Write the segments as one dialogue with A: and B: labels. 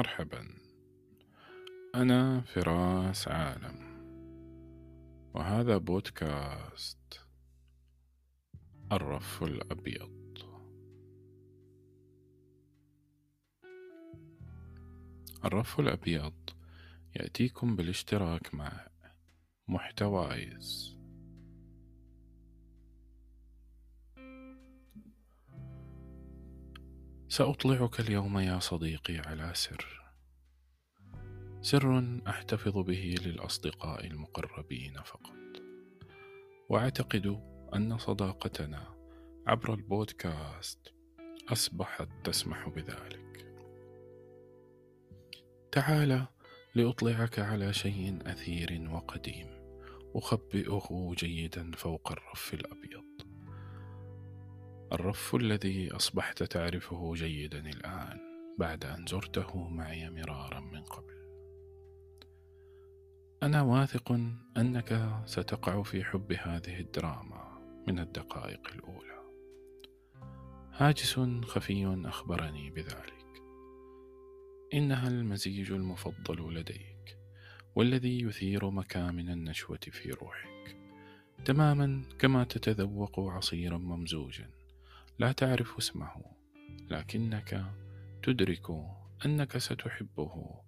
A: مرحبا. أنا فراس عالم. وهذا بودكاست الرف الأبيض. الرف الأبيض يأتيكم بالاشتراك مع محتوايز. سأطلعك اليوم يا صديقي على سر. سر أحتفظ به للأصدقاء المقربين فقط. وأعتقد أن صداقتنا عبر البودكاست أصبحت تسمح بذلك. تعال لأطلعك على شيء أثير وقديم. أخبئه جيدا فوق الرف الأبيض. الرف الذي أصبحت تعرفه جيدا الآن بعد أن زرته معي مرارا من قبل. أنا واثق أنك ستقع في حب هذه الدراما من الدقائق الأولى. هاجس خفي أخبرني بذلك. إنها المزيج المفضل لديك والذي يثير مكامن النشوة في روحك تماما كما تتذوق عصيرا ممزوجا. لا تعرف اسمه لكنك تدرك أنك ستحبه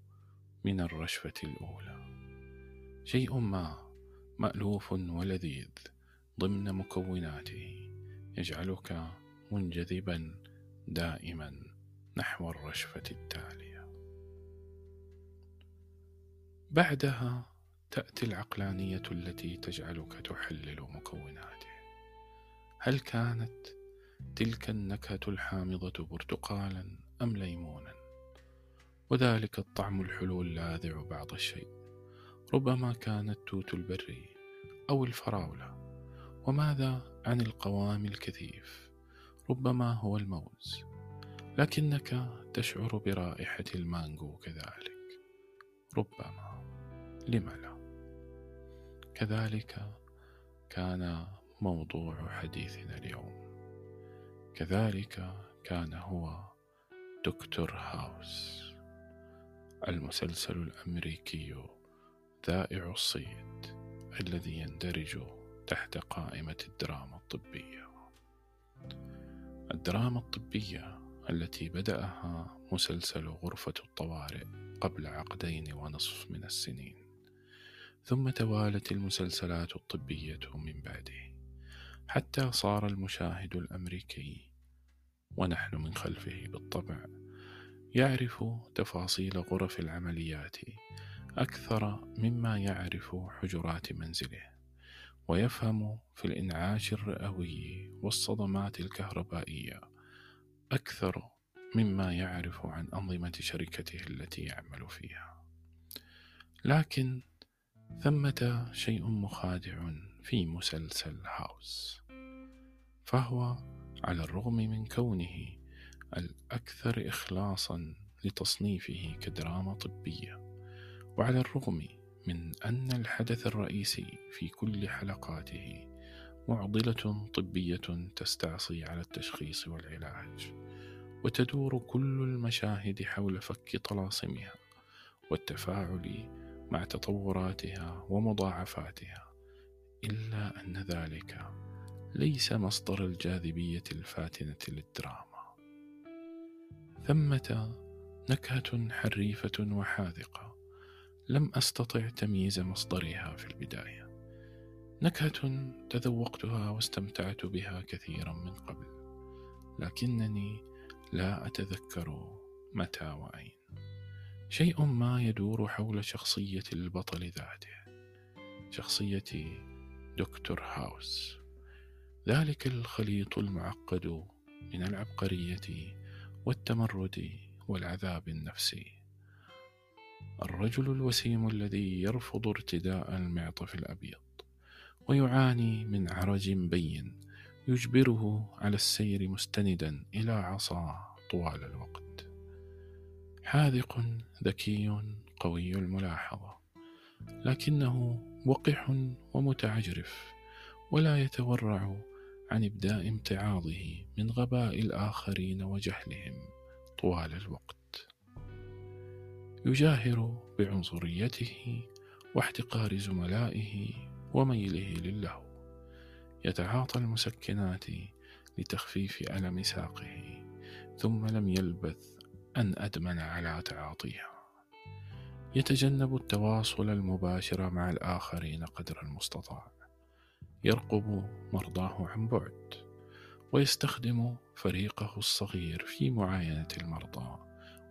A: من الرشفة الأولى. شيء ما مألوف ولذيذ ضمن مكوناته. يجعلك منجذبا دائما نحو الرشفة التالية. بعدها تأتي العقلانية التي تجعلك تحلل مكوناته. هل كانت تلك النكهة الحامضة برتقالا أم ليمونا؟ وذلك الطعم الحلو اللاذع بعض الشيء. ربما كان التوت البري أو الفراولة. وماذا عن القوام الكثيف؟ ربما هو الموز. لكنك تشعر برائحة المانجو كذلك. ربما. لم لا؟ كذلك كان موضوع حديثنا اليوم. كذلك كان هو دكتور هاوس المسلسل الأمريكي ذائع الصيت الذي يندرج تحت قائمة الدراما الطبية. الدراما الطبية التي بدأها مسلسل غرفة الطوارئ قبل عقدين ونصف من السنين ثم توالت المسلسلات الطبية من بعده. حتى صار المشاهد الأمريكي ونحن من خلفه بالطبع يعرف تفاصيل غرف العمليات أكثر مما يعرف حجرات منزله ويفهم في الإنعاش الرئوي والصدمات الكهربائية أكثر مما يعرف عن أنظمة شركته التي يعمل فيها. لكن ثمة شيء مخادع في مسلسل هاوس فهو على الرغم من كونه الأكثر إخلاصا لتصنيفه كدراما طبية وعلى الرغم من أن الحدث الرئيسي في كل حلقاته معضلة طبية تستعصي على التشخيص والعلاج وتدور كل المشاهد حول فك طلاسمها والتفاعل مع تطوراتها ومضاعفاتها. إلا أن ذلك ليس مصدر الجاذبية الفاتنة للدراما. ثمة نكهة حريفة وحاذقة. لم أستطع تمييز مصدرها في البداية. نكهة تذوقتها واستمتعت بها كثيرا من قبل. لكنني لا أتذكر متى وأين. شيء ما يدور حول شخصية البطل ذاته. شخصية دكتور هاوس. ذلك الخليط المعقد من العبقرية والتمرد والعذاب النفسي. الرجل الوسيم الذي يرفض ارتداء المعطف الأبيض ويعاني من عرج بين يجبره على السير مستندا إلى عصا طوال الوقت. حاذق ذكي قوي الملاحظة. لكنه وقح ومتعجرف ولا يتورع عن إبداء امتعاضه من غباء الآخرين وجهلهم طوال الوقت. يجاهر بعنصريته واحتقار زملائه وميله للهو يتعاطى المسكنات لتخفيف ألم ساقه ثم لم يلبث أن أدمن على تعاطيها يتجنب التواصل المباشر مع الآخرين قدر المستطاع. يرقب مرضاه عن بعد ويستخدم فريقه الصغير في معاينة المرضى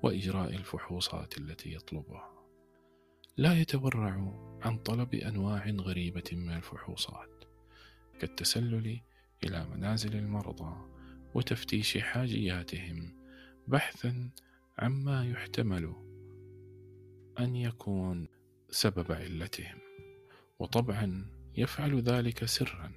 A: وإجراء الفحوصات التي يطلبها. لا يتورع عن طلب أنواع غريبة من الفحوصات كالتسلل إلى منازل المرضى وتفتيش حاجياتهم بحثا عما يحتمل أن يكون سبب علتهم وطبعا يفعل ذلك سرا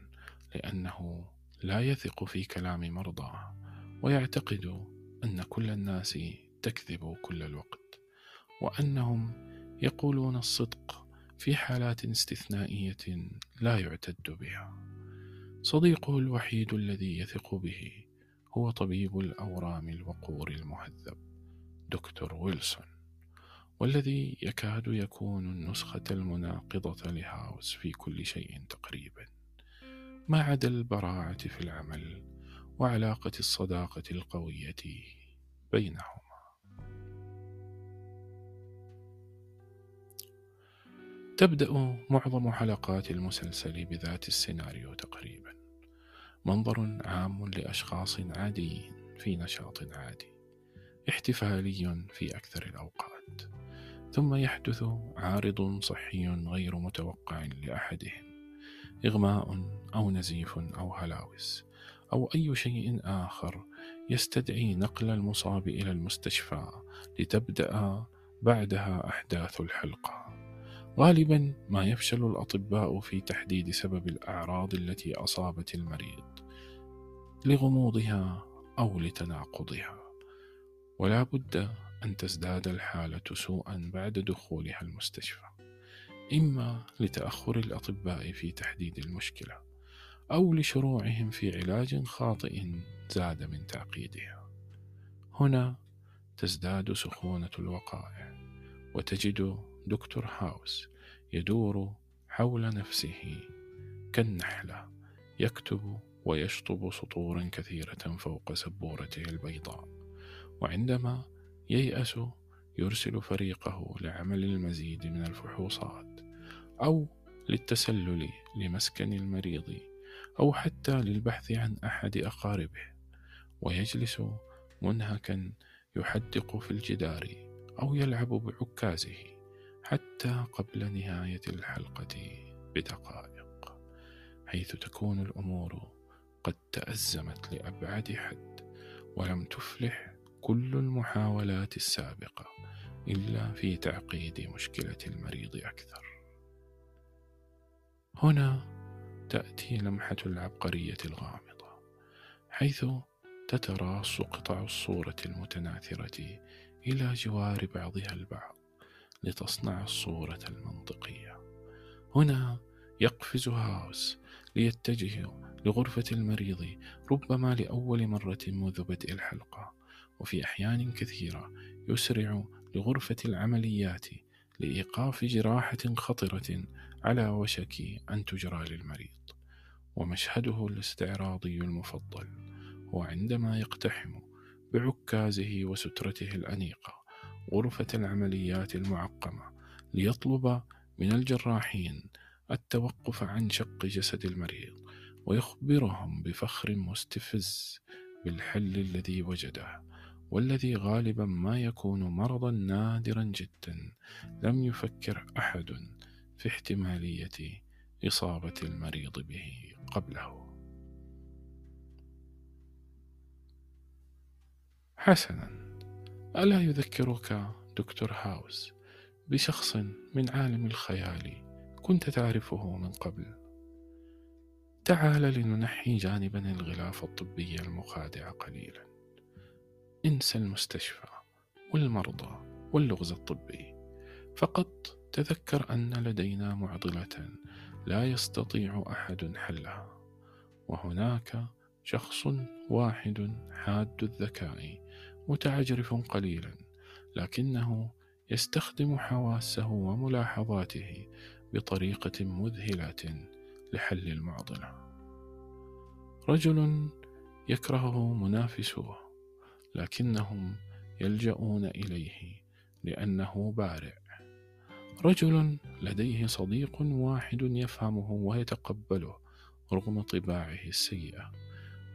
A: لأنه لا يثق في كلام مرضاه ويعتقد أن كل الناس تكذب كل الوقت وأنهم يقولون الصدق في حالات استثنائية لا يعتد بها. صديقه الوحيد الذي يثق به هو طبيب الأورام الوقور المهذب دكتور ويلسون. والذي يكاد يكون النسخة المناقضة لهاوس في كل شيء تقريبا. ما عدا البراعة في العمل وعلاقة الصداقة القوية بينهما. تبدأ معظم حلقات المسلسل بذات السيناريو تقريبا. منظر عام لأشخاص عاديين في نشاط عادي. احتفالي في أكثر الأوقات ثم يحدث عارض صحي غير متوقع لأحدهم إغماء أو نزيف أو هلاوس أو أي شيء آخر يستدعي نقل المصاب إلى المستشفى لتبدأ بعدها أحداث الحلقة. غالبا ما يفشل الأطباء في تحديد سبب الأعراض التي أصابت المريض لغموضها أو لتناقضها. ولا بد أن تزداد الحالة سوءا بعد دخولها المستشفى إما لتأخر الأطباء في تحديد المشكلة أو لشروعهم في علاج خاطئ زاد من تعقيدها. هنا تزداد سخونة الوقائع وتجد دكتور هاوس يدور حول نفسه كالنحلة يكتب ويشطب سطورا كثيرة فوق سبورته البيضاء. وعندما ييأس يرسل فريقه لعمل المزيد من الفحوصات أو للتسلل لمسكن المريض أو حتى للبحث عن أحد أقاربه ويجلس منهكا يحدق في الجدار أو يلعب بعكازه حتى قبل نهاية الحلقة بدقائق حيث تكون الأمور قد تأزمت لأبعد حد ولم تفلح كل المحاولات السابقة إلا في تعقيد مشكلة المريض أكثر. هنا تأتي لمحة العبقرية الغامضة، حيث تتراص قطع الصورة المتناثرة إلى جوار بعضها البعض لتصنع الصورة المنطقية. هنا يقفز هاوس ليتجه لغرفة المريض ربما لأول مرة منذ بدء الحلقة وفي أحيان كثيرة يسرع لغرفة العمليات لإيقاف جراحة خطرة على وشك أن تجرى للمريض. ومشهده الاستعراضي المفضل هو عندما يقتحم بعكازه وسترته الأنيقة غرفة العمليات المعقمة ليطلب من الجراحين التوقف عن شق جسد المريض ويخبرهم بفخر مستفز بالحل الذي وجده. والذي غالبا ما يكون مرضا نادرا جدا. لم يفكر أحد في احتمالية إصابة المريض به قبله. حسنا. ألا يذكرك دكتور هاوس بشخص من عالم الخيال كنت تعرفه من قبل؟ تعال لننحي جانبا الغلاف الطبي المخادع قليلا. انسى المستشفى والمرضى واللغز الطبي. فقط تذكر أن لدينا معضلة لا يستطيع أحد حلها وهناك شخص واحد حاد الذكاء متعجرف قليلا لكنه يستخدم حواسه وملاحظاته بطريقة مذهلة لحل المعضلة. رجل يكرهه منافسوه لكنهم يلجؤون إليه لأنه بارع رجل لديه صديق واحد يفهمه ويتقبله رغم طباعه السيئة.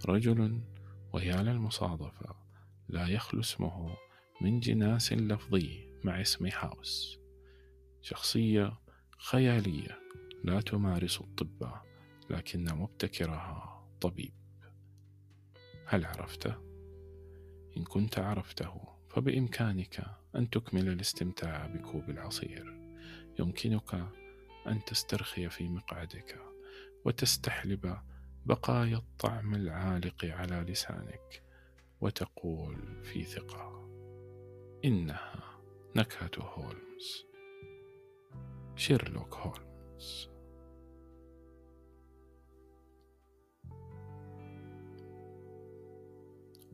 A: رجل ويا للمصادفه لا يخلو اسمه من جناس لفظي مع اسم هاوس. شخصية خيالية لا تمارس الطب لكن مبتكرها طبيب. هل عرفته؟ إن كنت عرفته فبإمكانك أن تكمل الاستمتاع بكوب العصير. يمكنك أن تسترخي في مقعدك وتستحلب بقايا الطعم العالق على لسانك وتقول في ثقة إنها نكهة هولمز. شيرلوك هولمز.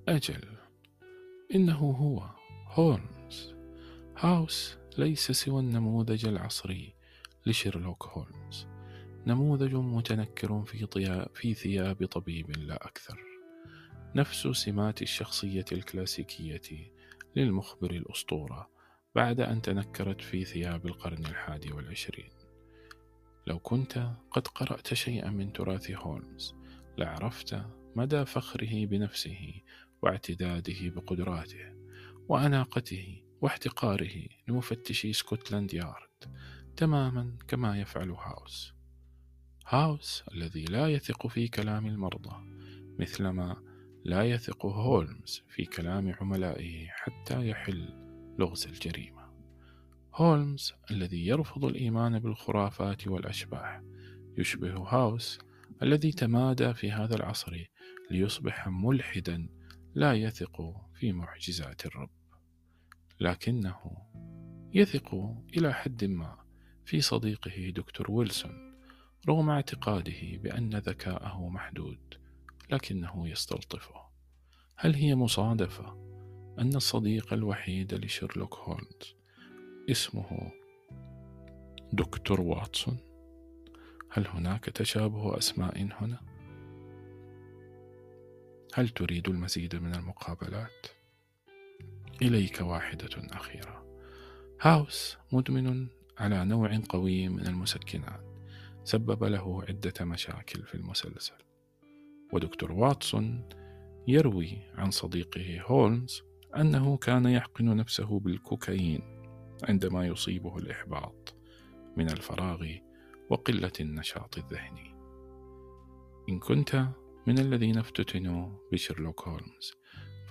A: أجل. إنه هو. هولمز. هاوس ليس سوى النموذج العصري لشيرلوك هولمز. نموذج متنكر في, في ثياب طبيب لا أكثر. نفس سمات الشخصية الكلاسيكية للمخبر الأسطورة بعد أن تنكرت في ثياب القرن الحادي والعشرين. لو كنت قد قرأت شيئا من تراث هولمز لعرفت مدى فخره بنفسه واعتداده بقدراته وأناقته واحتقاره لمفتشي سكوتلاند يارد تماما كما يفعل هاوس. هاوس الذي لا يثق في كلام المرضى مثلما لا يثق هولمز في كلام عملائه حتى يحل لغز الجريمة. هولمز الذي يرفض الإيمان بالخرافات والأشباح يشبه هاوس الذي تمادى في هذا العصر ليصبح ملحدا لا يثق في معجزات الرب لكنه يثق إلى حد ما في صديقه دكتور ويلسون رغم اعتقاده بأن ذكاءه محدود لكنه يستلطفه. هل هي مصادفة أن الصديق الوحيد لشيرلوك هولمز اسمه دكتور واتسون؟ هل هناك تشابه أسماء هنا؟ هل تريد المزيد من المقابلات؟ إليك واحدة أخيرة. هاوس مدمن على نوع قوي من المسكنات. سبب له عدة مشاكل في المسلسل. ودكتور واتسون يروي عن صديقه هولمز أنه كان يحقن نفسه بالكوكايين عندما يصيبه الإحباط من الفراغ وقلة النشاط الذهني. إن كنت من الذين افتتنوا بشيرلوك هولمز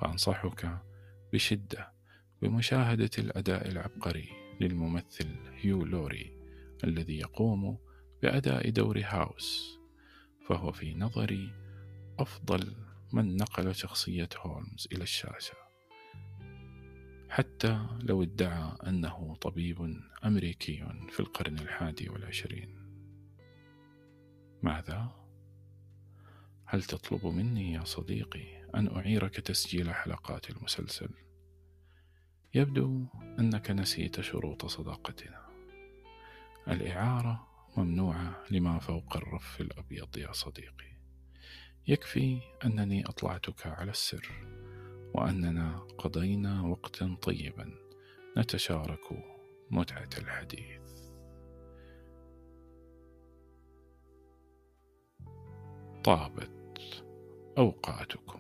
A: فأنصحك بشدة بمشاهدة الأداء العبقري للممثل هيو لوري الذي يقوم بأداء دور هاوس فهو في نظري أفضل من نقل شخصية هولمز إلى الشاشة حتى لو ادعى أنه طبيب أمريكي في القرن الحادي والعشرين ماذا؟ هل تطلب مني يا صديقي أن أعيرك تسجيل حلقات المسلسل؟ يبدو أنك نسيت شروط صداقتنا. الإعارة ممنوعة لما فوق الرف الأبيض يا صديقي. يكفي أنني أطلعتك على السر، وأننا قضينا وقتا طيبا نتشارك متعة الحديث. طابت أوقاتكم.